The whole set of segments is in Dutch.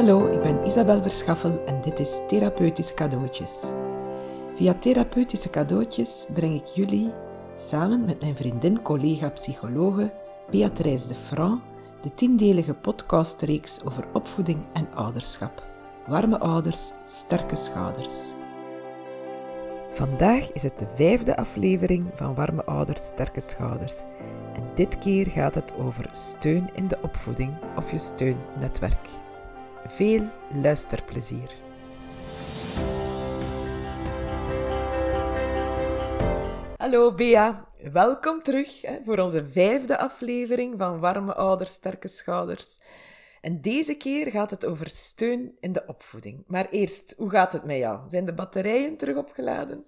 Hallo, ik ben Isabel Verschaffel en dit is Therapeutische Cadeautjes. Via Therapeutische Cadeautjes breng ik jullie, samen met mijn vriendin, collega, psychologe Beatrice de Franc, de tiendelige podcastreeks over opvoeding en ouderschap. Warme ouders, sterke schouders. Vandaag is het de vijfde aflevering van Warme Ouders, Sterke Schouders. En dit keer gaat het over steun in de opvoeding of je steunnetwerk. Veel luisterplezier. Hallo Bea, welkom terug hè, voor onze vijfde aflevering van Warme Ouders, Sterke Schouders. En deze keer gaat het over steun in de opvoeding. Maar eerst, hoe gaat het met jou? Zijn de batterijen terug opgeladen?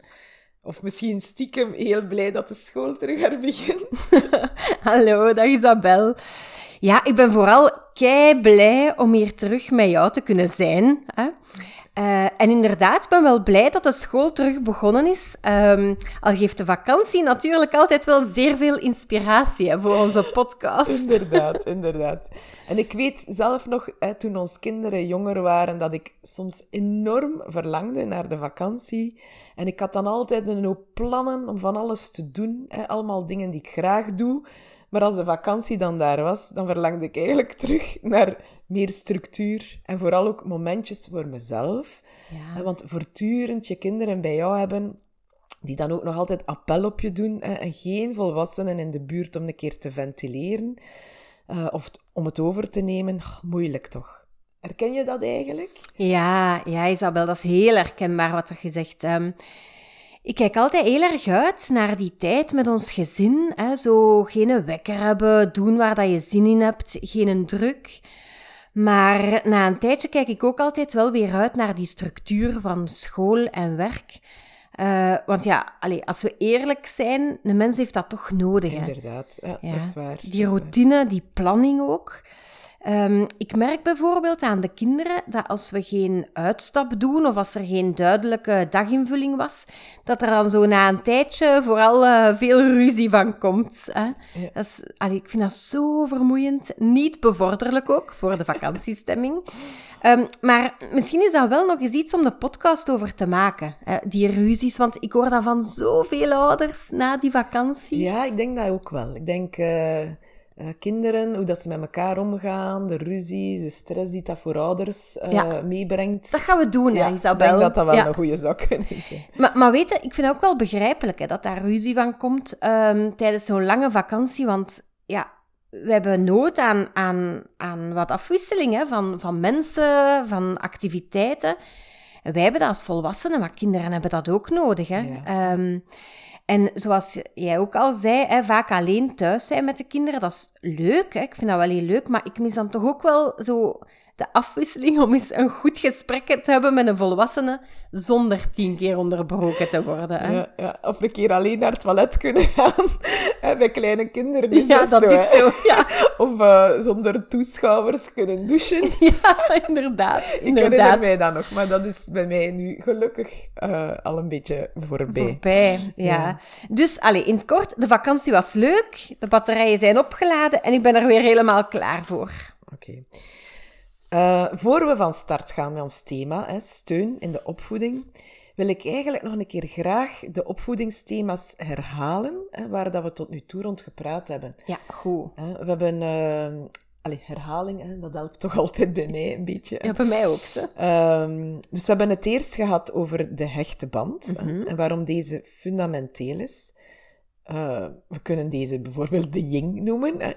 Of misschien stiekem heel blij dat de school terug herbegint? Hallo, dag Isabel. Ja, ik ben vooral kei blij om hier terug met jou te kunnen zijn. Hè? Uh, en inderdaad, ik ben wel blij dat de school terug begonnen is. Um, al geeft de vakantie natuurlijk altijd wel zeer veel inspiratie voor onze podcast. inderdaad, inderdaad. En ik weet zelf nog, toen onze kinderen jonger waren, dat ik soms enorm verlangde naar de vakantie. En ik had dan altijd een hoop plannen om van alles te doen. Hè, allemaal dingen die ik graag doe. Maar als de vakantie dan daar was, dan verlangde ik eigenlijk terug naar meer structuur. En vooral ook momentjes voor mezelf. Ja. Want voortdurend je kinderen bij jou hebben, die dan ook nog altijd appel op je doen. En geen volwassenen in de buurt om een keer te ventileren. Uh, of om het over te nemen, moeilijk toch? Herken je dat eigenlijk? Ja, ja, Isabel, dat is heel herkenbaar wat je zegt. Um, ik kijk altijd heel erg uit naar die tijd met ons gezin. Hè? Zo geen wekker hebben, doen waar dat je zin in hebt, geen druk. Maar na een tijdje kijk ik ook altijd wel weer uit naar die structuur van school en werk. Uh, want ja, allez, als we eerlijk zijn, de mens heeft dat toch nodig. Hè? Inderdaad, ja, dat is waar. Die routine, die planning ook. Um, ik merk bijvoorbeeld aan de kinderen dat als we geen uitstap doen of als er geen duidelijke daginvulling was, dat er dan zo na een tijdje vooral uh, veel ruzie van komt. Hè? Ja. Dat is, allee, ik vind dat zo vermoeiend. Niet bevorderlijk ook voor de vakantiestemming. Um, maar misschien is dat wel nog eens iets om de podcast over te maken. Hè? Die ruzies, want ik hoor dat van zoveel ouders na die vakantie. Ja, ik denk dat ook wel. Ik denk... Uh uh, kinderen, hoe dat ze met elkaar omgaan, de ruzie, de stress die dat voor ouders uh, meebrengt. Dat gaan we doen, ja, Isabel. Ik denk dat dat wel een goede zaak is. Maar, maar weet je, ik vind het ook wel begrijpelijk hè, dat daar ruzie van komt um, tijdens zo'n lange vakantie, want ja, we hebben nood aan, aan, aan wat afwisseling hè, van, van mensen, van activiteiten. wij hebben dat als volwassenen, maar kinderen hebben dat ook nodig. Hè. Um, en zoals jij ook al zei, hè, vaak alleen thuis zijn met de kinderen, dat is leuk. Hè? Ik vind dat wel heel leuk, maar ik mis dan toch ook wel zo de afwisseling om eens een goed gesprek te hebben met een volwassene zonder tien keer onderbroken te worden. Hè? Ja, ja. Of een keer alleen naar het toilet kunnen gaan bij kleine kinderen. Is ja, dat, is zo. Ja. Of uh, zonder toeschouwers kunnen douchen. Ja, inderdaad. Ik inderdaad. herinner mij dat nog, maar dat is bij mij nu gelukkig uh, al een beetje voorbij. Voorbij, ja. ja. Dus, allez, in het kort, de vakantie was leuk, de batterijen zijn opgeladen en ik ben er weer helemaal klaar voor. Oké. Okay. Uh, voor we van start gaan met ons thema, hè, steun in de opvoeding, wil ik eigenlijk nog een keer graag de opvoedingsthema's herhalen, hè, waar dat we tot nu toe rond gepraat hebben. Ja, goed. Uh, we hebben... Uh, Allee, herhaling, hè, dat helpt toch altijd bij mij een beetje. Ja, bij mij ook. Um, dus we hebben het eerst gehad over de hechte band mm -hmm. en waarom deze fundamenteel is. Uh, we kunnen deze bijvoorbeeld de ying noemen. Hè.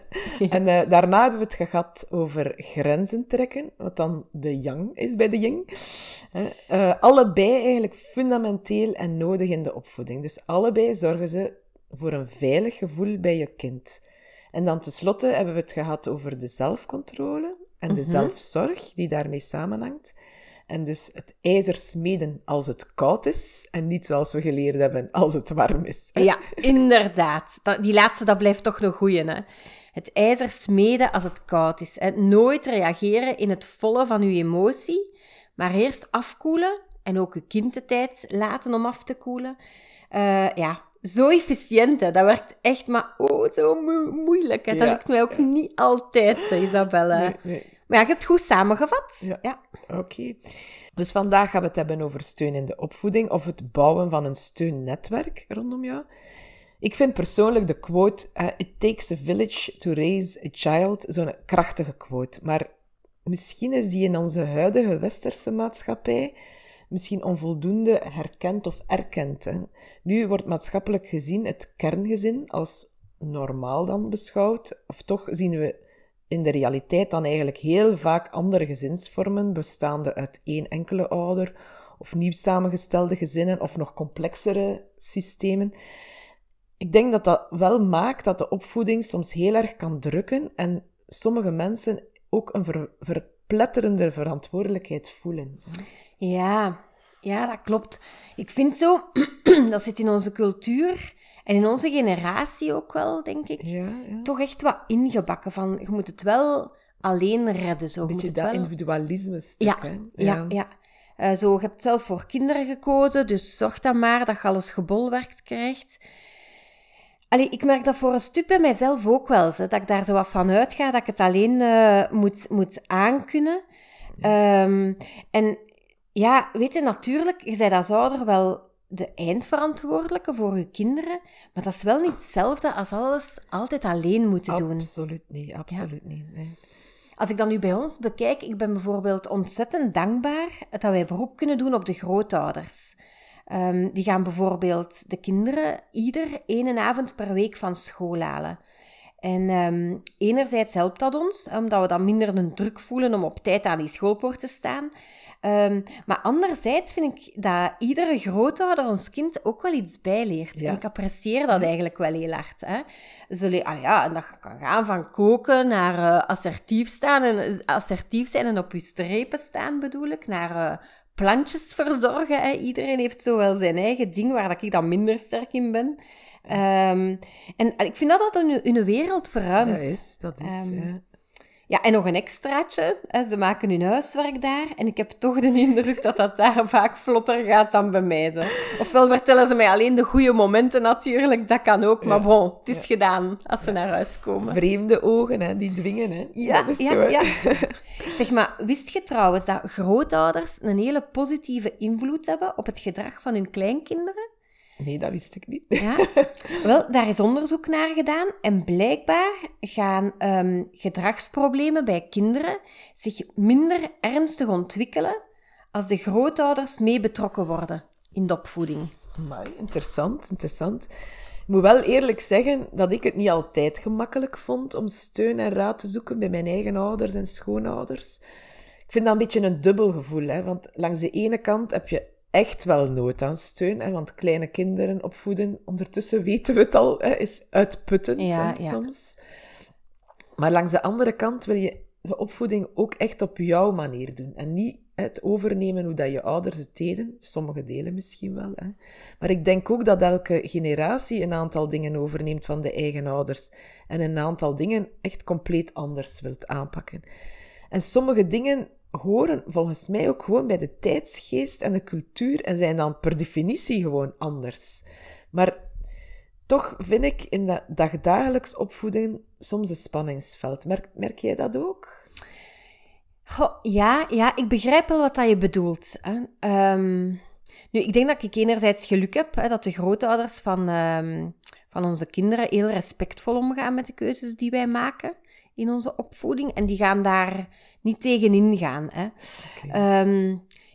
En uh, daarna hebben we het gehad over grenzen trekken, wat dan de yang is bij de ying. Uh, allebei eigenlijk fundamenteel en nodig in de opvoeding. Dus allebei zorgen ze voor een veilig gevoel bij je kind. En dan tenslotte hebben we het gehad over de zelfcontrole en de mm -hmm. zelfzorg die daarmee samenhangt. En dus het ijzer smeden als het koud is en niet zoals we geleerd hebben als het warm is. Ja, inderdaad. Dat, die laatste, dat blijft toch nog goeie, hè? Het ijzer smeden als het koud is. En nooit reageren in het volle van uw emotie, maar eerst afkoelen en ook uw kind de tijd laten om af te koelen. Uh, ja, zo efficiënt, hè. dat werkt echt, maar oh, zo mo moeilijk. Hè. Dat lukt mij ook niet altijd, Isabelle. Nee, nee. Maar ja, je hebt het goed samengevat. Ja. ja. Oké. Dus vandaag gaan we het hebben over steun in de opvoeding of het bouwen van een steunnetwerk rondom jou. Ik vind persoonlijk de quote uh, It takes a village to raise a child zo'n krachtige quote. Maar misschien is die in onze huidige westerse maatschappij misschien onvoldoende herkend of erkend. Hè. Nu wordt maatschappelijk gezien het kerngezin als normaal dan beschouwd, of toch zien we in de realiteit dan eigenlijk heel vaak andere gezinsvormen, bestaande uit één enkele ouder, of nieuw samengestelde gezinnen, of nog complexere systemen. Ik denk dat dat wel maakt dat de opvoeding soms heel erg kan drukken en sommige mensen ook een ver verpletterende verantwoordelijkheid voelen. Ja, ja, dat klopt. Ik vind zo, dat zit in onze cultuur en in onze generatie ook wel, denk ik, Ja, ja. toch echt wat ingebakken van je moet het wel alleen redden. Zo. Een moet beetje het dat wel... individualisme stuk, Ja, hè? ja, ja. Eh, zo, je hebt zelf voor kinderen gekozen, dus zorg dan maar dat je alles gebolwerkt krijgt. Allee, ik merk dat voor een stuk bij mijzelf ook wel, hè, dat ik daar zo wat van uitga, dat ik het alleen eh, moet, moet aankunnen. Ehm, en ja, weet je, natuurlijk, je bent als ouder wel de eindverantwoordelijke voor je kinderen, maar dat is wel niet hetzelfde als alles altijd alleen moeten doen. Absoluut niet, absoluut niet. Nee. Als ik dan nu bij ons bekijk, ik ben bijvoorbeeld ontzettend dankbaar dat wij beroep kunnen doen op de grootouders. Ehm, die gaan bijvoorbeeld de kinderen ieder één avond per week van school halen. En ehm, enerzijds helpt dat ons, omdat we dan minder een druk voelen om op tijd aan die schoolpoort te staan. Ehm, maar anderzijds vind ik dat iedere grootouder ons kind ook wel iets bijleert. Ja. En ik apprecieer dat eigenlijk wel heel hard. Hè. Zullen, ah ja, en dat kan gaan van koken naar eh, assertief staan en eh, assertief zijn en op je strepen staan, bedoel ik, naar eh, plantjes verzorgen. Hè. Iedereen heeft zo wel zijn eigen ding waar dat ik dan minder sterk in ben. Ehm, en ik vind dat dat een, een wereld verruimt. Dat is, dat is, Ehm, ja. Ja, en nog een extraatje. Ze maken hun huiswerk daar. En ik heb toch de indruk dat dat daar vaak vlotter gaat dan bij mij. Zo. Ofwel vertellen ze mij alleen de goede momenten natuurlijk. Dat kan ook. Maar bon, het is gedaan als ze naar huis komen. Vreemde ogen, hè, die dwingen. Hè. Ja, dat is ja, zo, ja. Zeg maar, wist je trouwens dat grootouders een hele positieve invloed hebben op het gedrag van hun kleinkinderen? Nee, dat wist ik niet. Ja, wel, daar is onderzoek naar gedaan en blijkbaar gaan ehm, gedragsproblemen bij kinderen zich minder ernstig ontwikkelen als de grootouders mee betrokken worden in de opvoeding. Amai, interessant, interessant. Ik moet wel eerlijk zeggen dat ik het niet altijd gemakkelijk vond om steun en raad te zoeken bij mijn eigen ouders en schoonouders. Ik vind dat een beetje een dubbel gevoel, hè? want langs de ene kant heb je echt wel nood aan steun, hè? want kleine kinderen opvoeden, ondertussen weten we het al, hè, is uitputtend Ja, ja. soms. Maar langs de andere kant wil je de opvoeding ook echt op jouw manier doen. En niet het overnemen hoe dat je ouders het deden. Sommige delen misschien wel. Hè. Maar ik denk ook dat elke generatie een aantal dingen overneemt van de eigen ouders. En een aantal dingen echt compleet anders wilt aanpakken. En sommige dingen horen volgens mij ook gewoon bij de tijdsgeest en de cultuur en zijn dan per definitie gewoon anders. Maar toch vind ik in dat dagdagelijks opvoeden soms een spanningsveld. Merk, merk jij dat ook? Goh, ja, ja, ik begrijp wel wat dat je bedoelt. Hè. Ehm, nu, ik denk dat ik enerzijds geluk heb hè, dat de grootouders van, ehm, van onze kinderen heel respectvol omgaan met de keuzes die wij maken in onze opvoeding. En die gaan daar niet tegenin gaan. Hè.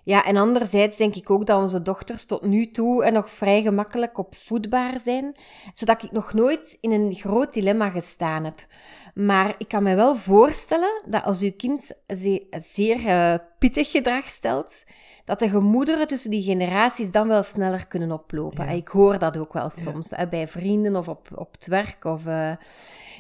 Ja, en anderzijds denk ik ook dat onze dochters tot nu toe en nog vrij gemakkelijk opvoedbaar zijn, zodat ik nog nooit in een groot dilemma gestaan heb. Maar ik kan me wel voorstellen dat als uw kind ze- zeer eh, pittig gedrag stelt, dat de gemoederen tussen die generaties dan wel sneller kunnen oplopen. Ja. Ik hoor dat ook wel soms, bij vrienden of op, op het werk. Of, eh,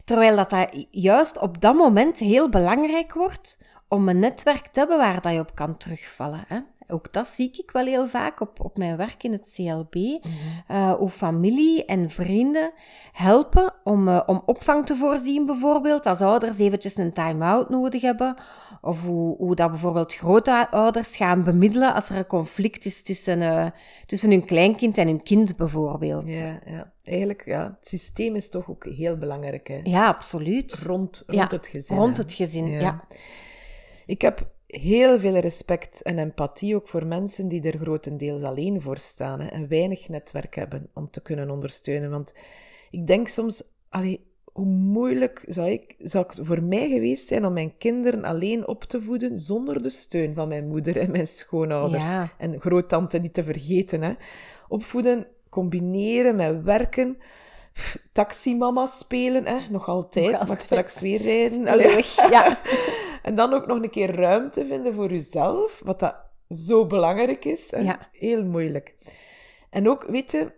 terwijl dat, dat juist op dat moment heel belangrijk wordt om een netwerk te hebben waar dat je op kan terugvallen. Hè. Ook dat zie ik wel heel vaak op, op mijn werk in het CLB. eh, hoe familie en vrienden helpen om, eh, om opvang te voorzien, bijvoorbeeld. Als ouders eventjes een time-out nodig hebben. Of hoe, hoe dat bijvoorbeeld grootouders gaan bemiddelen als er een conflict is tussen, eh, tussen hun kleinkind en hun kind, bijvoorbeeld. Ja, Ja, ja. Eigenlijk, ja, het systeem is toch ook heel belangrijk. Hè? absoluut. Rond, rond Ja, het gezin. Rond hè. het gezin, Ja. ja. Ik heb heel veel respect en empathie ook voor mensen die er grotendeels alleen voor staan hè, en weinig netwerk hebben om te kunnen ondersteunen. Want ik denk soms, allee, hoe moeilijk zou, ik, zou het voor mij geweest zijn om mijn kinderen alleen op te voeden zonder de steun van mijn moeder en mijn schoonouders. En groottante niet te vergeten. Hè. Opvoeden, combineren met werken taximama spelen, hè? nog altijd. Nog Mag straks weer rijden. Allee. Ja. en dan ook nog een keer ruimte vinden voor jezelf, wat dat zo belangrijk is. Ja. Heel moeilijk. En ook, weet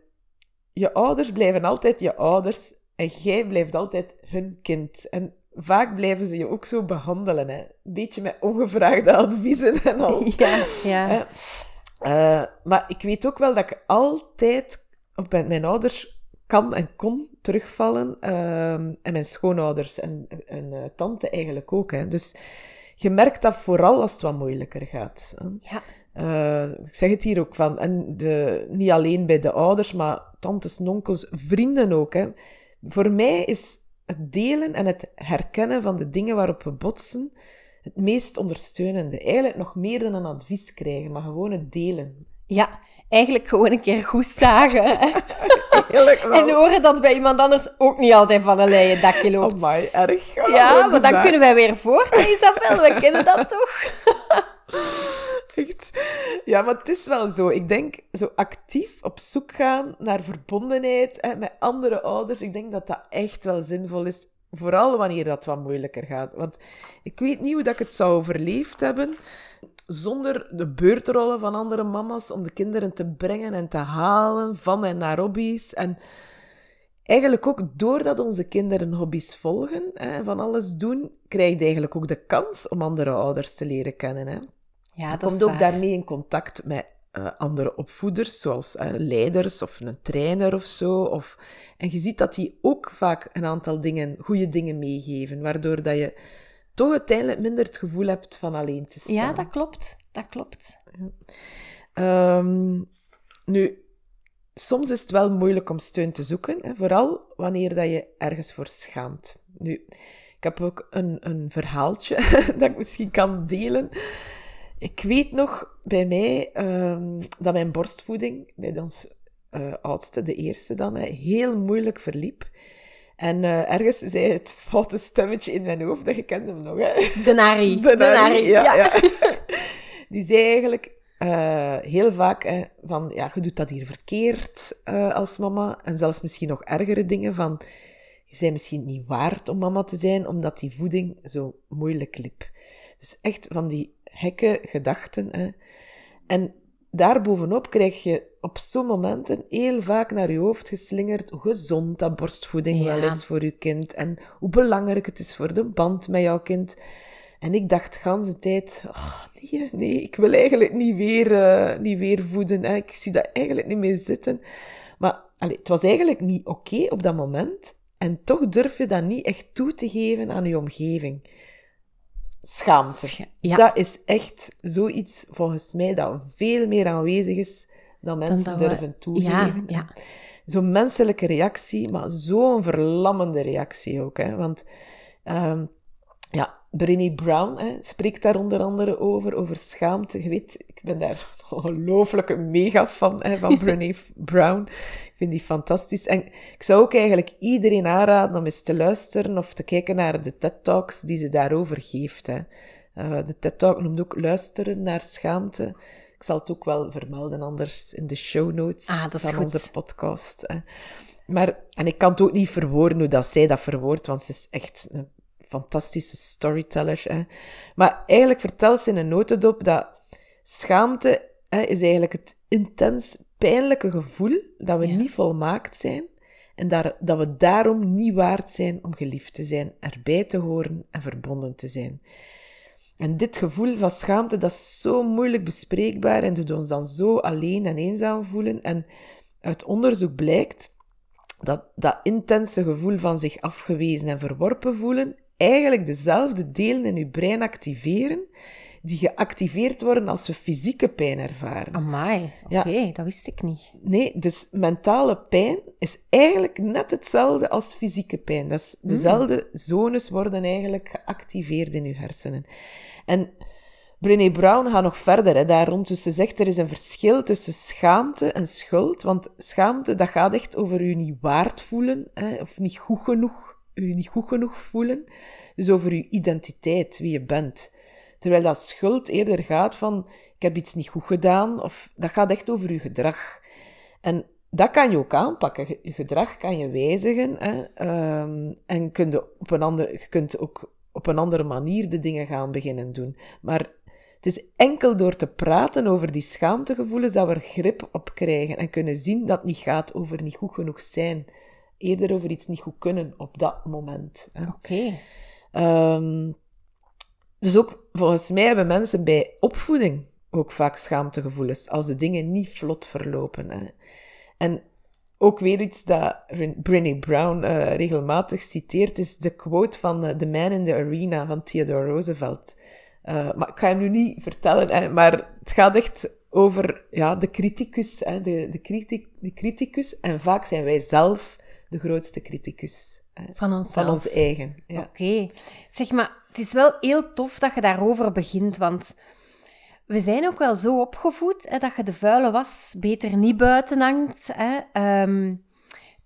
je, ouders blijven altijd je ouders en jij blijft altijd hun kind. En vaak blijven ze je ook zo behandelen. Hè? Een beetje met ongevraagde adviezen en al. Ja, ja. Uh, maar ik weet ook wel dat ik altijd op mijn ouders kan en kon terugvallen. Ehm, en mijn schoonouders en, en uh, tante eigenlijk ook. Hè. Dus je merkt dat vooral als het wat moeilijker gaat. Hè. Ja. Uh, ik zeg het hier ook van, en de, niet alleen bij de ouders, maar tantes, onkels, vrienden ook. Hè. Voor mij is het delen en het herkennen van de dingen waarop we botsen het meest ondersteunende. Eigenlijk nog meer dan een advies krijgen, maar gewoon het delen. Ja, eigenlijk gewoon een keer goed zagen. en horen dat bij iemand anders ook niet altijd van een leien dakje loopt. my, erg. ja, maar dan kunnen wij weer voort, Isabel. We kennen dat toch? Echt. Ja, maar het is wel zo. Ik denk, zo actief op zoek gaan naar verbondenheid hè, met andere ouders, ik denk dat dat echt wel zinvol is. Vooral wanneer dat wat moeilijker gaat. Want ik weet niet hoe dat ik het zou overleefd hebben zonder de beurtrollen van andere mama's om de kinderen te brengen en te halen van en naar hobby's. En eigenlijk ook doordat onze kinderen hobby's volgen, hè, van alles doen, krijg je eigenlijk ook de kans om andere ouders te leren kennen. Hè. Ja, dat je komt ook daarmee in contact met uh, andere opvoeders, zoals uh, leiders of een trainer of zo. Of... En je ziet dat die ook vaak een aantal dingen, goede dingen meegeven, waardoor dat je toch uiteindelijk minder het gevoel hebt van alleen te staan. Ja, dat klopt. Dat klopt. Ehm, nu, soms is het wel moeilijk om steun te zoeken, hè, vooral wanneer dat je ergens voor schaamt. Nu, ik heb ook een, een verhaaltje dat ik misschien kan delen. Ik weet nog bij mij um, dat mijn borstvoeding bij ons uh, oudste, de eerste dan, heel moeilijk verliep. En uh, ergens zei het foute stemmetje in mijn hoofd, dat je kent hem nog, hè? De Nari. De Nari, ja. ja. Die zei eigenlijk uh, heel vaak hè, van, ja, je doet dat hier verkeerd uh, als mama. En zelfs misschien nog ergere dingen van, je bent misschien niet waard om mama te zijn, omdat die voeding zo moeilijk liep. Dus echt van die hekke gedachten. Hè. En daarbovenop krijg je op zo'n momenten heel vaak naar je hoofd geslingerd hoe gezond dat borstvoeding wel is voor je kind en hoe belangrijk het is voor de band met jouw kind. En ik dacht de hele tijd, oh, nee, nee, ik wil eigenlijk niet weer, uh, niet weer voeden. Hè. Ik zie dat eigenlijk niet meer zitten. Maar het was eigenlijk niet oké op dat moment. En toch durf je dat niet echt toe te geven aan je omgeving schaamte. Ja. Dat is echt zoiets, volgens mij, dat veel meer aanwezig is dan mensen durven toegeven. Ja, ja. Zo'n menselijke reactie, maar zo'n verlammende reactie ook. Hè? Want um, ja, Brené Brown hè, spreekt daar onder andere over, over schaamte. Je weet, ik ben daar een ongelooflijke mega fan hè, van Brené Brown. Ik vind die fantastisch. En ik zou ook eigenlijk iedereen aanraden om eens te luisteren of te kijken naar de TED-talks die ze daarover geeft. Hè. Uh, de TED-talk noemt ook luisteren naar schaamte. Ik zal het ook wel vermelden anders in de show notes ah, van onze podcast. Hè. Maar, en ik kan het ook niet verwoorden hoe dat zij dat verwoordt, want ze is echt een fantastische storyteller. Hè. Maar eigenlijk vertelt ze in een notendop dat schaamte hè, is eigenlijk het intens pijnlijke gevoel dat we niet volmaakt zijn en daar, dat we daarom niet waard zijn om geliefd te zijn, erbij te horen en verbonden te zijn. En dit gevoel van schaamte, dat is zo moeilijk bespreekbaar en doet ons dan zo alleen en eenzaam voelen. En uit onderzoek blijkt dat dat intense gevoel van zich afgewezen en verworpen voelen eigenlijk dezelfde delen in uw brein activeren die geactiveerd worden als we fysieke pijn ervaren. Amai, oké, dat wist ik niet. Nee, dus mentale pijn is eigenlijk net hetzelfde als fysieke pijn. Dat is, dezelfde zones worden eigenlijk geactiveerd in je hersenen. En Brené Brown gaat nog verder hè, daar rond. Dus ze zegt er is een verschil tussen schaamte en schuld. Want schaamte, dat gaat echt over je niet waard voelen, hè, of niet goed genoeg, je niet goed genoeg voelen. Dus over je identiteit, wie je bent. Terwijl dat schuld eerder gaat van, ik heb iets niet goed gedaan, of dat gaat echt over je gedrag. En dat kan je ook aanpakken. Je gedrag kan je wijzigen. Hè, um, en kun op een ander, je kunt ook op een andere manier de dingen gaan beginnen doen. Maar het is enkel door te praten over die schaamtegevoelens dat we er grip op krijgen en kunnen zien dat het niet gaat over niet goed genoeg zijn. Eerder over iets niet goed kunnen op dat moment. Oké. Okay. Um, dus ook volgens mij hebben mensen bij opvoeding ook vaak schaamtegevoelens als de dingen niet vlot verlopen. Hè. En ook weer iets dat Brené Brown uh, regelmatig citeert, is de quote van uh, The Man in the Arena van Theodore Roosevelt. Uh, maar ik ga hem nu niet vertellen, hè, maar het gaat echt over ja, de criticus, hè, de, de, critic, de criticus. En vaak zijn wij zelf de grootste criticus. Hè, van onszelf. Van ons eigen. Ja. Oké. Zeg maar, het is wel heel tof dat je daarover begint, want we zijn ook wel zo opgevoed hè, dat je de vuile was beter niet buiten hangt. Hè, um,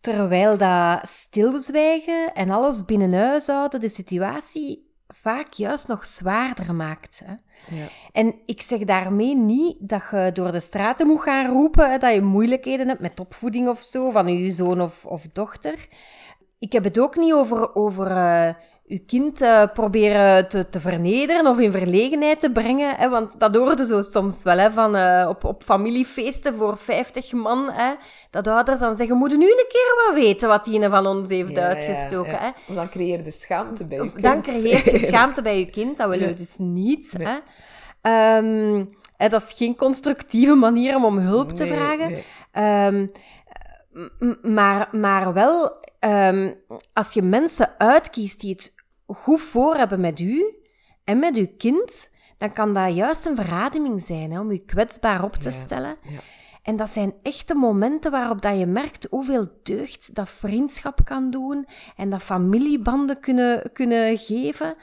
terwijl dat stilzwijgen en alles binnen huis houden de situatie vaak juist nog zwaarder maakt. Hè. Ja. En ik zeg daarmee niet dat je door de straten moet gaan roepen hè, dat je moeilijkheden hebt met opvoeding of zo van je zoon of, of dochter. Ik heb het ook niet over, over uh, je kind uh, proberen te, te vernederen of in verlegenheid te brengen. Hè, want dat hoorde zo soms wel, hè, van, uh, op, op familiefeesten voor 50 man. Hè, dat ouders dan zeggen, moeten nu een keer wat weten wat die van ons heeft ja, uitgestoken. Ja, ja. Hè. Dan creëer je schaamte bij je kind. Dan creëer je schaamte bij je kind, dat willen we dus niet. Nee. Hè. Um, hè, dat is geen constructieve manier om om hulp te vragen. Nee. Um, maar, maar wel, um, als je mensen uitkiest die het goed voor hebben met u en met uw kind, dan kan dat juist een verademing zijn hè, om u kwetsbaar op te ja, stellen. Ja. En dat zijn echte momenten waarop dat je merkt hoeveel deugd dat vriendschap kan doen en dat familiebanden kunnen, kunnen geven.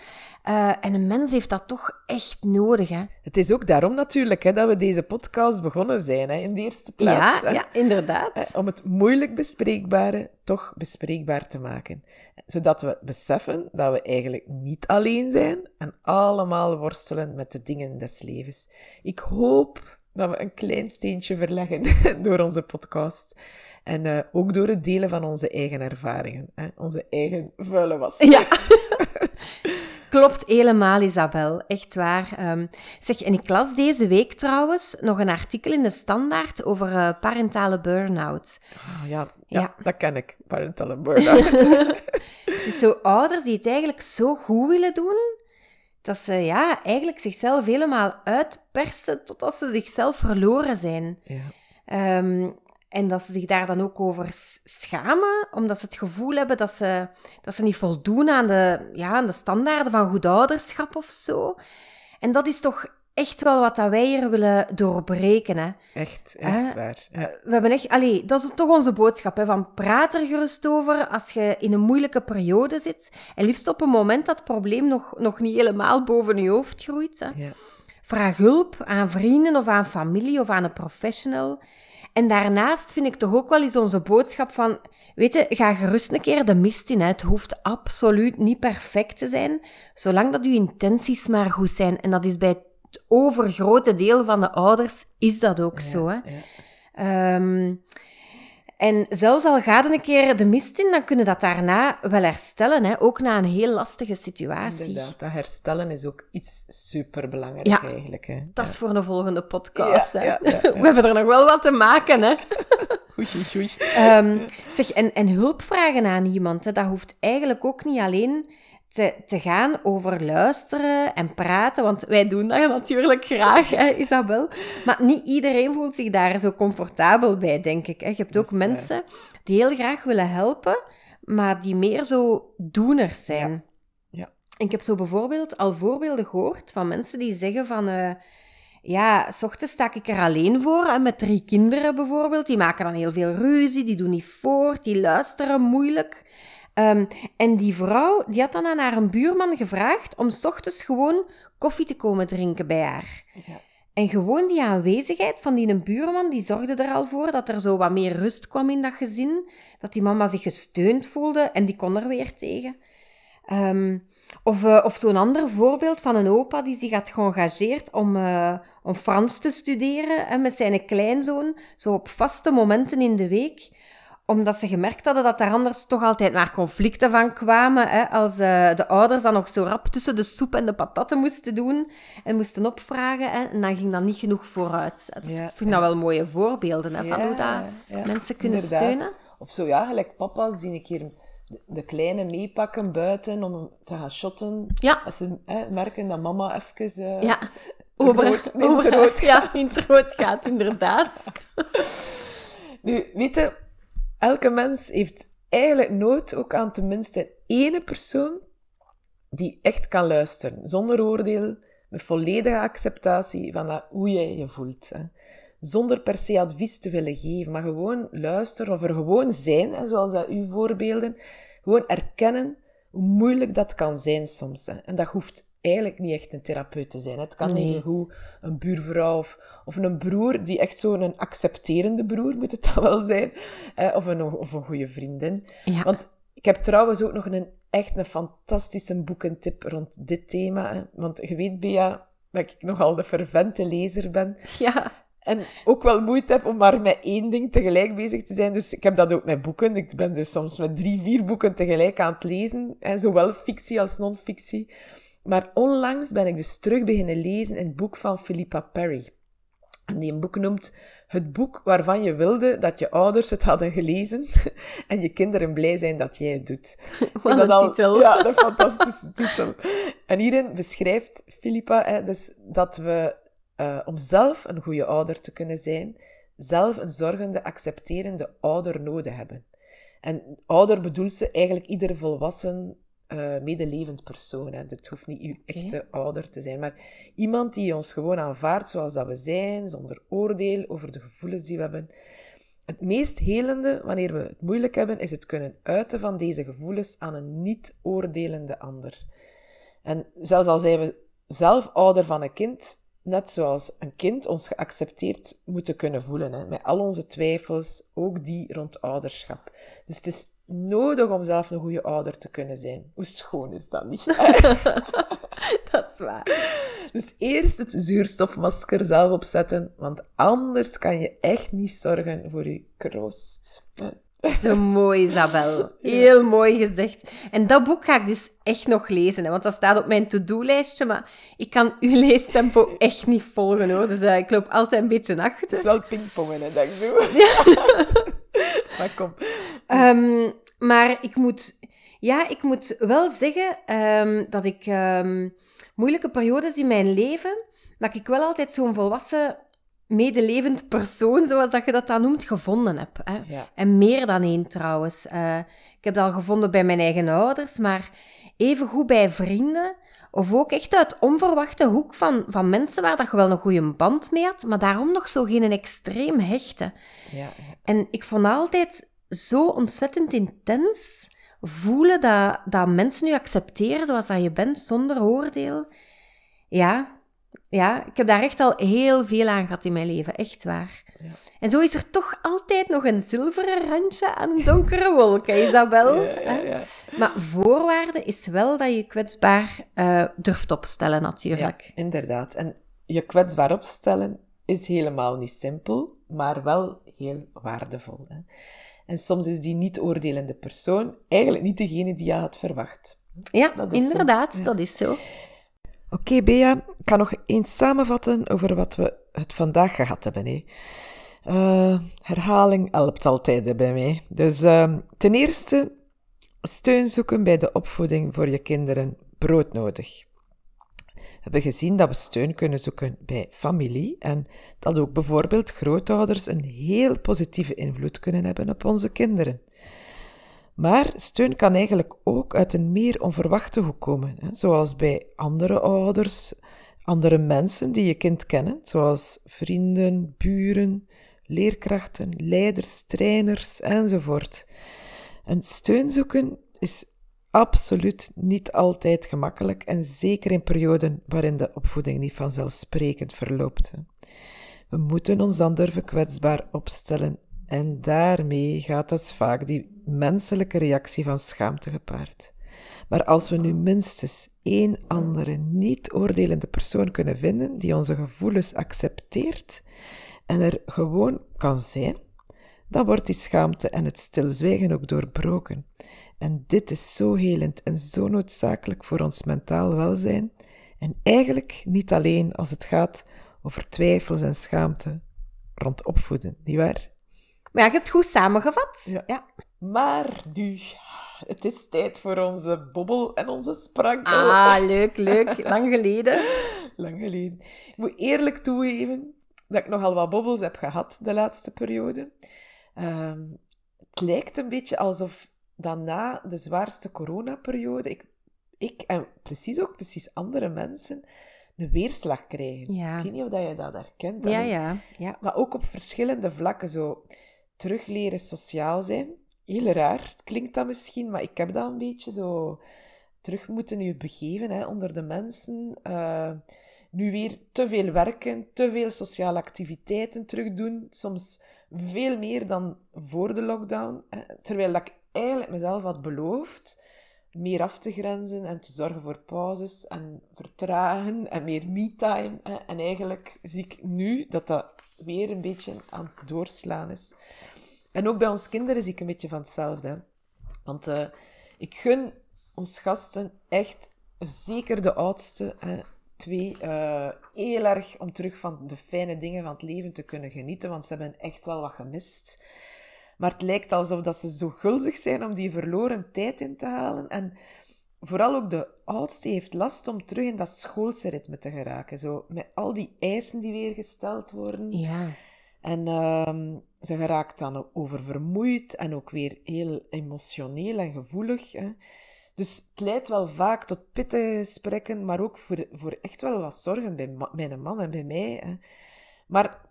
Uh, en een mens heeft dat toch echt nodig. Hè? Het is ook daarom natuurlijk hè, dat we deze podcast begonnen zijn, hè, in de eerste plaats. Ja, ja inderdaad. Om het moeilijk bespreekbare toch bespreekbaar te maken. Zodat we beseffen dat we eigenlijk niet alleen zijn en allemaal worstelen met de dingen des levens. Ik hoop dat we een klein steentje verleggen door onze podcast. En uh, ook door het delen van onze eigen ervaringen. Hè? Onze eigen vuile was. Ja. Klopt helemaal, Isabel. Echt waar. Um, zeg, en ik las deze week trouwens nog een artikel in de Standaard over uh, parentale burn-out. Oh, ja, ja, ja, dat ken ik, parentale burn-out. dus zo ouders die het eigenlijk zo goed willen doen, dat ze ja, eigenlijk zichzelf helemaal uitpersen totdat ze zichzelf verloren zijn. Ja. Um, en dat ze zich daar dan ook over schamen, omdat ze het gevoel hebben dat ze, dat ze niet voldoen aan de, ja, aan de standaarden van goed ouderschap of zo. En dat is toch echt wel wat dat wij hier willen doorbreken. Hè. Echt, echt waar. Ja. We hebben echt, allee, dat is toch onze boodschap, hè, van praat er gerust over als je in een moeilijke periode zit. En liefst op een moment dat het probleem nog, nog niet helemaal boven je hoofd groeit. Hè. Ja. Vraag hulp aan vrienden of aan familie of aan een professional. En daarnaast vind ik toch ook wel eens onze boodschap van, weet je, ga gerust een keer de mist in. Hè. Het hoeft absoluut niet perfect te zijn, zolang dat uw intenties maar goed zijn. En dat is bij het overgrote deel van de ouders, is dat ook ja, zo. Hè. Ja. Um, en zelfs al gaat een keer de mist in, dan kunnen dat daarna wel herstellen. Hè? Ook na een heel lastige situatie. Inderdaad, dat herstellen is ook iets superbelangrijk ja, eigenlijk. Hè? Dat is voor de volgende podcast. hè? We hebben er nog wel wat te maken. Hè? oei, oei, oei. Um, zeg, en, en hulp vragen aan iemand, hè? dat hoeft eigenlijk ook niet alleen te, te gaan over luisteren en praten, want wij doen dat natuurlijk graag, hè, Isabel. Maar niet iedereen voelt zich daar zo comfortabel bij, denk ik. Hè. Je hebt ook mensen die heel graag willen helpen, maar die meer zo doeners zijn. Ja. ik heb zo bijvoorbeeld al voorbeelden gehoord van mensen die zeggen van... Uh, ja, s ochtends sta ik er alleen voor, hè, met drie kinderen bijvoorbeeld. Die maken dan heel veel ruzie, die doen niet voort, die luisteren moeilijk. Um, en die vrouw, die had dan aan haar buurman gevraagd om s ochtends gewoon koffie te komen drinken bij haar. Ja. En gewoon die aanwezigheid van die buurman, die zorgde er al voor dat er zo wat meer rust kwam in dat gezin. Dat die mama zich gesteund voelde en die kon er weer tegen. Um, of, uh, of zo'n ander voorbeeld van een opa die zich had geëngageerd om, uh, om Frans te studeren en met zijn kleinzoon, zo op vaste momenten in de week omdat ze gemerkt hadden dat er anders toch altijd maar conflicten van kwamen. Hè, als uh, de ouders dan nog zo rap tussen de soep en de patatten moesten doen en moesten opvragen. Hè, en dan ging dat niet genoeg vooruit. Dus ik vind dat wel mooie voorbeelden hè, van hoe dat mensen kunnen steunen. Of zo, ja, gelijk papa's die een keer de, kleine meepakken buiten om te gaan shotten. Ja. Als ze hè, merken dat mama even... Uh, ja. Over, rood, over, rood Ja, in het rood gaat, inderdaad. nu, weet je elke mens heeft eigenlijk nood ook aan tenminste één persoon die echt kan luisteren, zonder oordeel, met volledige acceptatie van dat, hoe jij je voelt. Hè. Zonder per se advies te willen geven, maar gewoon luisteren of er gewoon zijn, zoals dat uw voorbeelden. Gewoon erkennen hoe moeilijk dat kan zijn soms. Hè. En dat hoeft eigenlijk niet echt een therapeut te zijn. Het kan niet hoe een buurvrouw of, of een broer, die echt zo'n accepterende broer moet het dan wel zijn, of, een, of een goede vriendin. Want ik heb trouwens ook nog een echt een fantastische boekentip rond dit thema. Hè. Want je weet, Bea, dat ik nogal de fervente lezer ben. Ja. En ook wel moeite heb om maar met één ding tegelijk bezig te zijn. Dus ik heb dat ook met boeken. Ik ben dus soms met drie, vier boeken tegelijk aan het lezen. Hè, zowel fictie als non-fictie. Maar onlangs ben ik dus terug beginnen lezen in het boek van Philippa Perry. En die een boek noemt Het boek waarvan je wilde dat je ouders het hadden gelezen en je kinderen blij zijn dat jij het doet. Wat een al, titel. Ja, een fantastische titel. En hierin beschrijft Philippa hè, dus dat we, uh, om zelf een goede ouder te kunnen zijn, zelf een zorgende, accepterende ouder nodig hebben. En ouder bedoelt ze eigenlijk ieder volwassen uh, medelevend persoon. Hè. Dit hoeft niet uw echte ouder te zijn, maar iemand die ons gewoon aanvaardt zoals dat we zijn, zonder oordeel over de gevoelens die we hebben. Het meest helende, wanneer we het moeilijk hebben, is het kunnen uiten van deze gevoelens aan een niet-oordelende ander. En zelfs al zijn we zelf ouder van een kind, net zoals een kind ons geaccepteerd moeten kunnen voelen, hè, met al onze twijfels, ook die rond ouderschap. Dus het is nodig om zelf een goede ouder te kunnen zijn. Hoe schoon is dat niet? dat is waar. Dus eerst het zuurstofmasker zelf opzetten, want anders kan je echt niet zorgen voor je kroost. Zo mooi, Isabel. Heel mooi gezegd. En dat boek ga ik dus echt nog lezen, hè, want dat staat op mijn to-do-lijstje, maar ik kan uw leestempo echt niet volgen, hoor. Dus uh, ik loop altijd een beetje achter. Het is wel pingpongen, hè, denk ik. maar kom. Um, maar ik moet, ja, ik moet wel zeggen um, dat ik um, moeilijke periodes in mijn leven, dat ik wel altijd zo'n volwassen medelevend persoon, zoals dat je dat dan noemt, gevonden heb. Hè? Ja. En meer dan één trouwens. Uh, ik heb dat al gevonden bij mijn eigen ouders, maar even goed bij vrienden. Of ook echt uit onverwachte hoek van, van mensen waar dat je wel een goede band mee had, maar daarom nog zo geen extreem hechte. Ja. En ik vond altijd zo ontzettend intens voelen dat, dat mensen je accepteren zoals dat je bent, zonder oordeel. Ja, ja, ik heb daar echt al heel veel aan gehad in mijn leven, echt waar. Ja. En zo is er toch altijd nog een zilveren randje aan een donkere wolk, hè, Isabel? Ja, ja, maar voorwaarde is wel dat je kwetsbaar uh, durft opstellen, natuurlijk. inderdaad. En je kwetsbaar opstellen is helemaal niet simpel, maar wel heel waardevol. Hè? En soms is die niet-oordelende persoon eigenlijk niet degene die je had verwacht. Ja, inderdaad, dat is zo. Oké, okay, Bea, ik ga nog eens samenvatten over wat we het vandaag gehad hebben. Hè. Uh, herhaling helpt altijd bij mij. Dus uh, ten eerste, steun zoeken bij de opvoeding voor je kinderen broodnodig hebben gezien dat we steun kunnen zoeken bij familie en dat ook bijvoorbeeld grootouders een heel positieve invloed kunnen hebben op onze kinderen. Maar steun kan eigenlijk ook uit een meer onverwachte hoek komen, hè? zoals bij andere ouders, andere mensen die je kind kennen, zoals vrienden, buren, leerkrachten, leiders, trainers enzovoort. En steun zoeken is absoluut niet altijd gemakkelijk en zeker in perioden waarin de opvoeding niet vanzelfsprekend verloopt. We moeten ons dan durven kwetsbaar opstellen en daarmee gaat dat vaak die menselijke reactie van schaamte gepaard. Maar als we nu minstens één andere, niet oordelende persoon kunnen vinden die onze gevoelens accepteert en er gewoon kan zijn, dan wordt die schaamte en het stilzwijgen ook doorbroken. En dit is zo helend en zo noodzakelijk voor ons mentaal welzijn. En eigenlijk niet alleen als het gaat over twijfels en schaamte rond opvoeden, nietwaar? Maar ja, je hebt het goed samengevat. Ja. Maar nu, het is tijd voor onze bobbel en onze sprankel. Ah, leuk, leuk. Lang geleden. Lang geleden. Ik moet eerlijk toegeven dat ik nogal wat bobbels heb gehad de laatste periode. Ehm, het lijkt een beetje alsof dan na de zwaarste coronaperiode ik, ik en precies ook precies andere mensen een weerslag krijgen. Ja. Ik weet niet of dat je dat herkent. Ja, ja, ja. Maar ook op verschillende vlakken. Zo terugleren sociaal zijn. Heel raar klinkt dat misschien, maar ik heb dat een beetje zo terug moeten nu begeven hè, onder de mensen. Uh, nu weer te veel werken, te veel sociale activiteiten terugdoen. Soms veel meer dan voor de lockdown. Hè, terwijl ik eigenlijk mezelf had beloofd meer af te grenzen en te zorgen voor pauzes en vertragen en meer me-time. En eigenlijk zie ik nu dat dat weer een beetje aan het doorslaan is. En ook bij ons kinderen zie ik een beetje van hetzelfde. Want uh, ik gun ons gasten echt, zeker de oudste, twee, uh, heel erg om terug van de fijne dingen van het leven te kunnen genieten. Want ze hebben echt wel wat gemist. Maar het lijkt alsof dat ze zo gulzig zijn om die verloren tijd in te halen. En vooral ook de oudste heeft last om terug in dat schoolse ritme te geraken. Zo, met al die eisen die weer gesteld worden. Ja. En uh, ze geraakt dan oververmoeid en ook weer heel emotioneel en gevoelig. Hè. Dus het leidt wel vaak tot pittige gesprekken, maar ook voor, voor echt wel wat zorgen bij mijn man en bij mij. Hè. Maar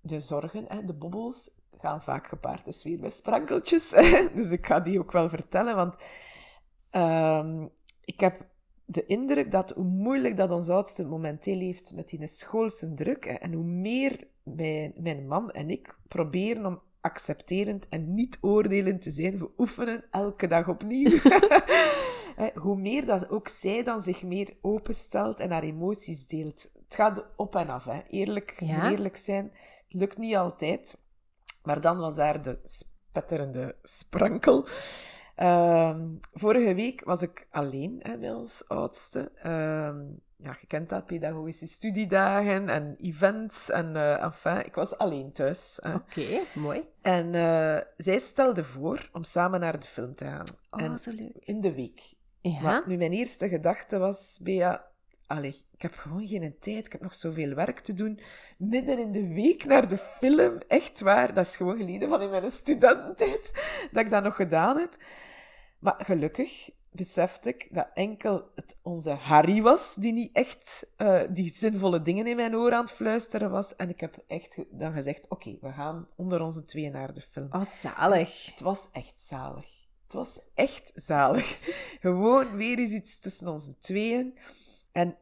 de zorgen, hè, de bobbels, gaan vaak gepaard dus weer met sprankeltjes. dus ik ga die ook wel vertellen, want uh, ik heb de indruk dat hoe moeilijk dat ons oudste momenteel heeft met die schoolse druk, en hoe meer mijn, mijn man en ik proberen om accepterend en niet oordelend te zijn, we oefenen elke dag opnieuw. hoe meer dat ook zij dan zich meer openstelt en haar emoties deelt. Het gaat op en af, hè. Eerlijk, eerlijk zijn. Het lukt niet altijd. Maar dan was daar de spetterende sprankel. Ehm, vorige week was ik alleen hè, bij ons oudste. Uh, ja, je kent dat, pedagogische studiedagen en events. En uh, enfin, ik was alleen thuis. Oké, mooi. En uh, zij stelde voor om samen naar de film te gaan. Oh, en zo leuk. In de week. Ja. Maar nu mijn eerste gedachte was, Bea, allee, ik heb gewoon geen tijd, ik heb nog zoveel werk te doen. Midden in de week naar de film, echt waar, dat is gewoon geleden van in mijn studententijd dat ik dat nog gedaan heb. Maar gelukkig besefte ik dat enkel het onze Harry was die niet echt uh, die zinvolle dingen in mijn oor aan het fluisteren was. En ik heb echt dan gezegd, oké, we gaan onder onze twee naar de film. Oh, zalig. het was echt zalig. Het was echt zalig. Gewoon weer eens iets tussen onze tweeën. En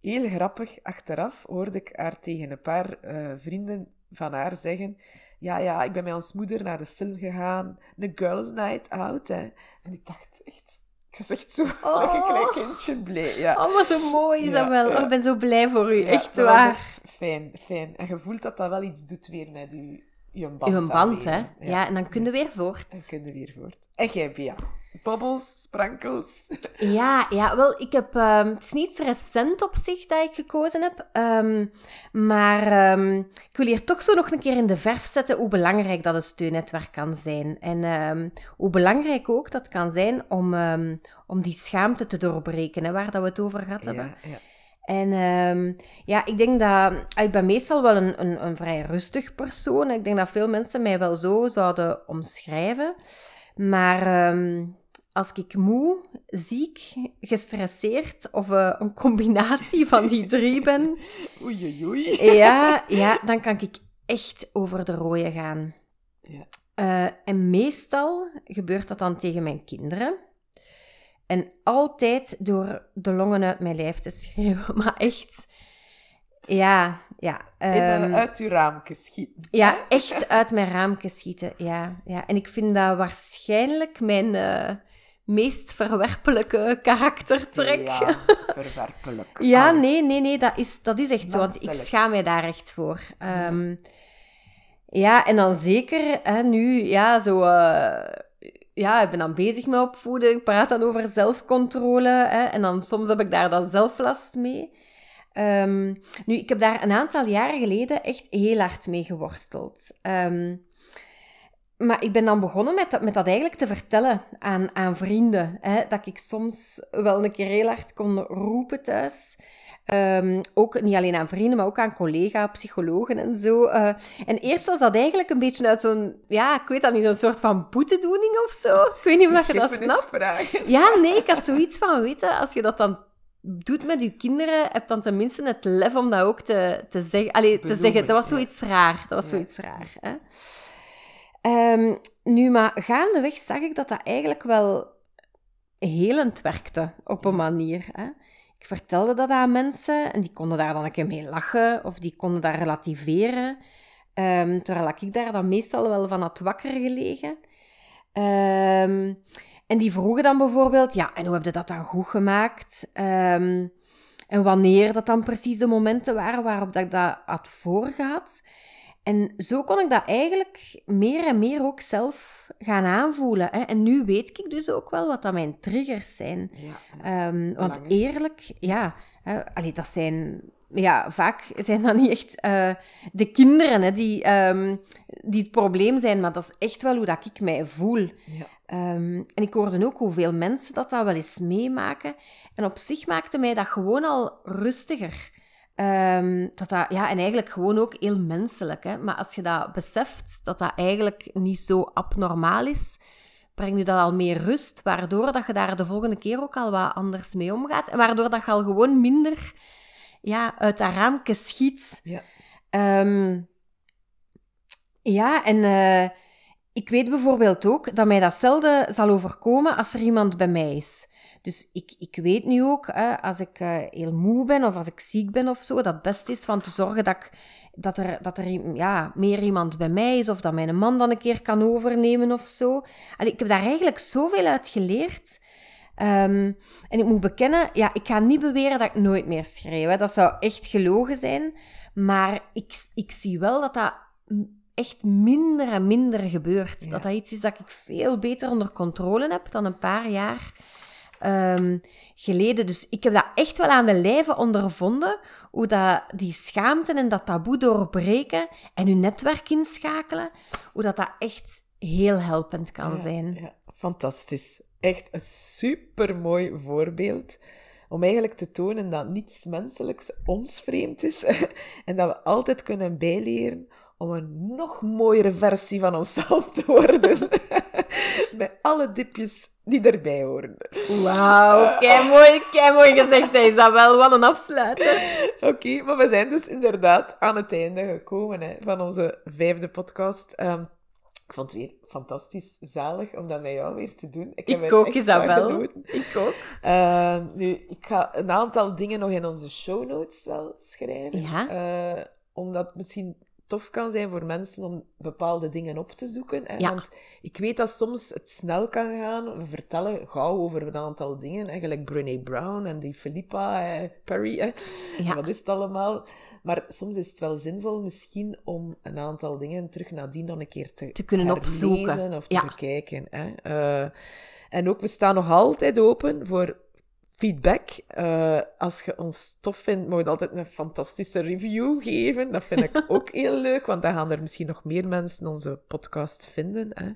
heel grappig, achteraf hoorde ik haar tegen een paar uh, vrienden van haar zeggen ja, ja, ik ben met ons moeder naar de film gegaan. Een girls night out, hè. En ik dacht echt, je zegt zo, oh. een klein kindje blij. Ja. Oh, maar zo mooi is dat wel. Oh, ik ben zo blij voor u, echt waar. echt fijn, fijn. En je voelt dat dat wel iets doet weer met je, je band. Je band, hè. Ja. en dan kun je weer voort. Dan kun je weer voort. En jij, Bia? Bobbels, sprankels. Ja, ja, wel, ik heb... Um, het is niet recent op zich dat ik gekozen heb. Um, maar um, ik wil hier toch zo nog een keer in de verf zetten hoe belangrijk dat een steunetwerk kan zijn. En hoe belangrijk ook dat kan zijn om, om die schaamte te doorbreken, hè, waar dat we het over gehad hebben. Ja, ja. En um, ja, ik denk dat... Ik ben meestal wel een, een, een vrij rustig persoon. Ik denk dat veel mensen mij wel zo zouden omschrijven. Maar ehm, als ik moe, ziek, gestresseerd of eh, een combinatie van die drie ben, Oei, oei, oei. ja, ja, dan kan ik echt over de rode gaan. Ja. Eh, en meestal gebeurt dat dan tegen mijn kinderen. En altijd door de longen uit mijn lijf te schreeuwen. Maar echt, ja, ja. En, eh, uit uw raamke schieten. ja, echt uit mijn raamke schieten. Ja, ja. En ik vind dat waarschijnlijk mijn eh, meest verwerpelijke karaktertrek. Ja, Ja, verwerpelijk. nee, nee, nee, dat is, dat is echt zo. Want ik schaam mij daar echt voor. Ehm, ja, en dan zeker hè, nu, ja, zo... eh, ja, ik ben dan bezig met opvoeden. Ik praat dan over zelfcontrole. Hè, en dan soms heb ik daar dan zelf last mee. Ehm, nu, ik heb daar een aantal jaren geleden echt heel hard mee geworsteld. Ehm, maar ik ben dan begonnen met dat, met dat eigenlijk te vertellen aan, aan vrienden. Hè, dat ik soms wel een keer heel hard kon roepen thuis. Ehm, ook niet alleen aan vrienden, maar ook aan collega, psychologen en zo. Eh, en eerst was dat eigenlijk een beetje uit zo'n, ja, ik weet dat niet, zo'n soort van boetedoening of zo. Ik weet niet of je dat snapt. Ja, nee, ik had zoiets van, weet je, als je dat dan doet met je kinderen, heb dan tenminste het lef om dat ook te, te zeggen. Allee, te zeggen, dat was ja. zoiets raar. Dat was Ja. zoiets raar. Hè? Ehm, nu, maar gaandeweg zag ik dat dat eigenlijk wel helend werkte, op een manier. Hè? Ik vertelde dat aan mensen en die konden daar dan een keer mee lachen of die konden daar relativeren. Ehm, terwijl ik daar dan meestal wel van had wakker gelegen. Ehm, en die vroegen dan bijvoorbeeld, ja, en hoe heb je dat dan goed gemaakt? En wanneer dat dan precies de momenten waren waarop dat ik dat had voorgehad. En zo kon ik dat eigenlijk meer en meer ook zelf gaan aanvoelen. Hè? En nu weet ik dus ook wel wat dat mijn triggers zijn. Ja. Ehm, want eerlijk, ja, allee, dat zijn... Ja, vaak zijn dat niet echt eh, de kinderen hè, die, ehm, die het probleem zijn, maar dat is echt wel hoe dat ik mij voel. Ja. Ehm, en ik hoorde ook hoeveel mensen dat, dat wel eens meemaken. En op zich maakte mij dat gewoon al rustiger. Ehm, dat dat, ja, en eigenlijk gewoon ook heel menselijk. Hè? Maar als je dat beseft, dat dat eigenlijk niet zo abnormaal is, brengt je dat al meer rust, waardoor dat je daar de volgende keer ook al wat anders mee omgaat. En waardoor dat je al gewoon minder ja, uit dat raamke schiet. Ja. Ehm, ja, en eh, ik weet bijvoorbeeld ook dat mij datzelfde zal overkomen als er iemand bij mij is. Dus ik, ik weet nu ook, hè, als ik eh, heel moe ben of als ik ziek ben of zo, dat het best is van te zorgen dat, ik, dat er, dat er ja, meer iemand bij mij is of dat mijn man dan een keer kan overnemen of zo. Allee, ik heb daar eigenlijk zoveel uit geleerd. Ehm, en ik moet bekennen, ja, ik ga niet beweren dat ik nooit meer schreeuw. Hè. Dat zou echt gelogen zijn. Maar ik, ik zie wel dat dat echt minder en minder gebeurt. Ja. Dat dat iets is dat ik veel beter onder controle heb dan een paar jaar ehm, geleden. Dus ik heb dat echt wel aan de lijve ondervonden. Hoe dat die schaamte en dat taboe doorbreken en je netwerk inschakelen. Hoe dat, dat echt heel helpend kan Ja, zijn. Ja, fantastisch. Echt een supermooi voorbeeld om eigenlijk te tonen dat niets menselijks ons vreemd is en dat we altijd kunnen bijleren om een nog mooiere versie van onszelf te worden. Met alle dipjes die erbij horen. Wauw, kei mooi, kei mooi gezegd, Isabel. Wat een afsluiter. Oké, maar we zijn dus inderdaad aan het einde gekomen hè, van onze vijfde podcast. Ehm, ik vond het weer fantastisch zalig om dat met jou weer te doen. Ik, heb Ik ook, Isabel. Ik ook. Eh, nu, ik ga een aantal dingen nog in onze show notes wel schrijven. Ja. Eh, omdat misschien tof kan zijn voor mensen om bepaalde dingen op te zoeken. Hè? Ja. Want ik weet dat soms het snel kan gaan. We vertellen gauw over een aantal dingen. Eigenlijk Brené Brown en die Philippa eh, Perry. Hè? Ja. Wat is het allemaal? Maar soms is het wel zinvol misschien om een aantal dingen terug nadien nog een keer te, Te kunnen opzoeken. of te Ja. bekijken. Hè? Eh, en ook, we staan nog altijd open voor feedback. Eh, als je ons tof vindt, mag je altijd een fantastische review geven. Dat vind ik ook heel leuk, want dan gaan er misschien nog meer mensen onze podcast vinden. Hè?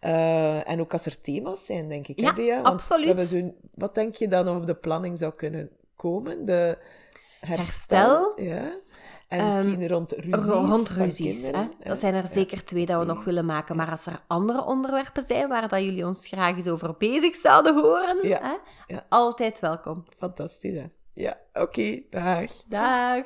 Eh, en ook als er thema's zijn, denk ik. Ja, hè, Bea? Want absoluut. Wat denk je dan op de planning zou kunnen komen? De herstel. Herstel. Ja. En Ehm, misschien rond ruzies. Rond ruzies. Hè? Dat zijn er Ja. zeker twee dat we nog willen maken. Maar als er andere onderwerpen zijn waar dat jullie ons graag eens over bezig zouden horen, Ja. Hè? Altijd welkom. Fantastisch, hè? Ja, oké, dag. Dag.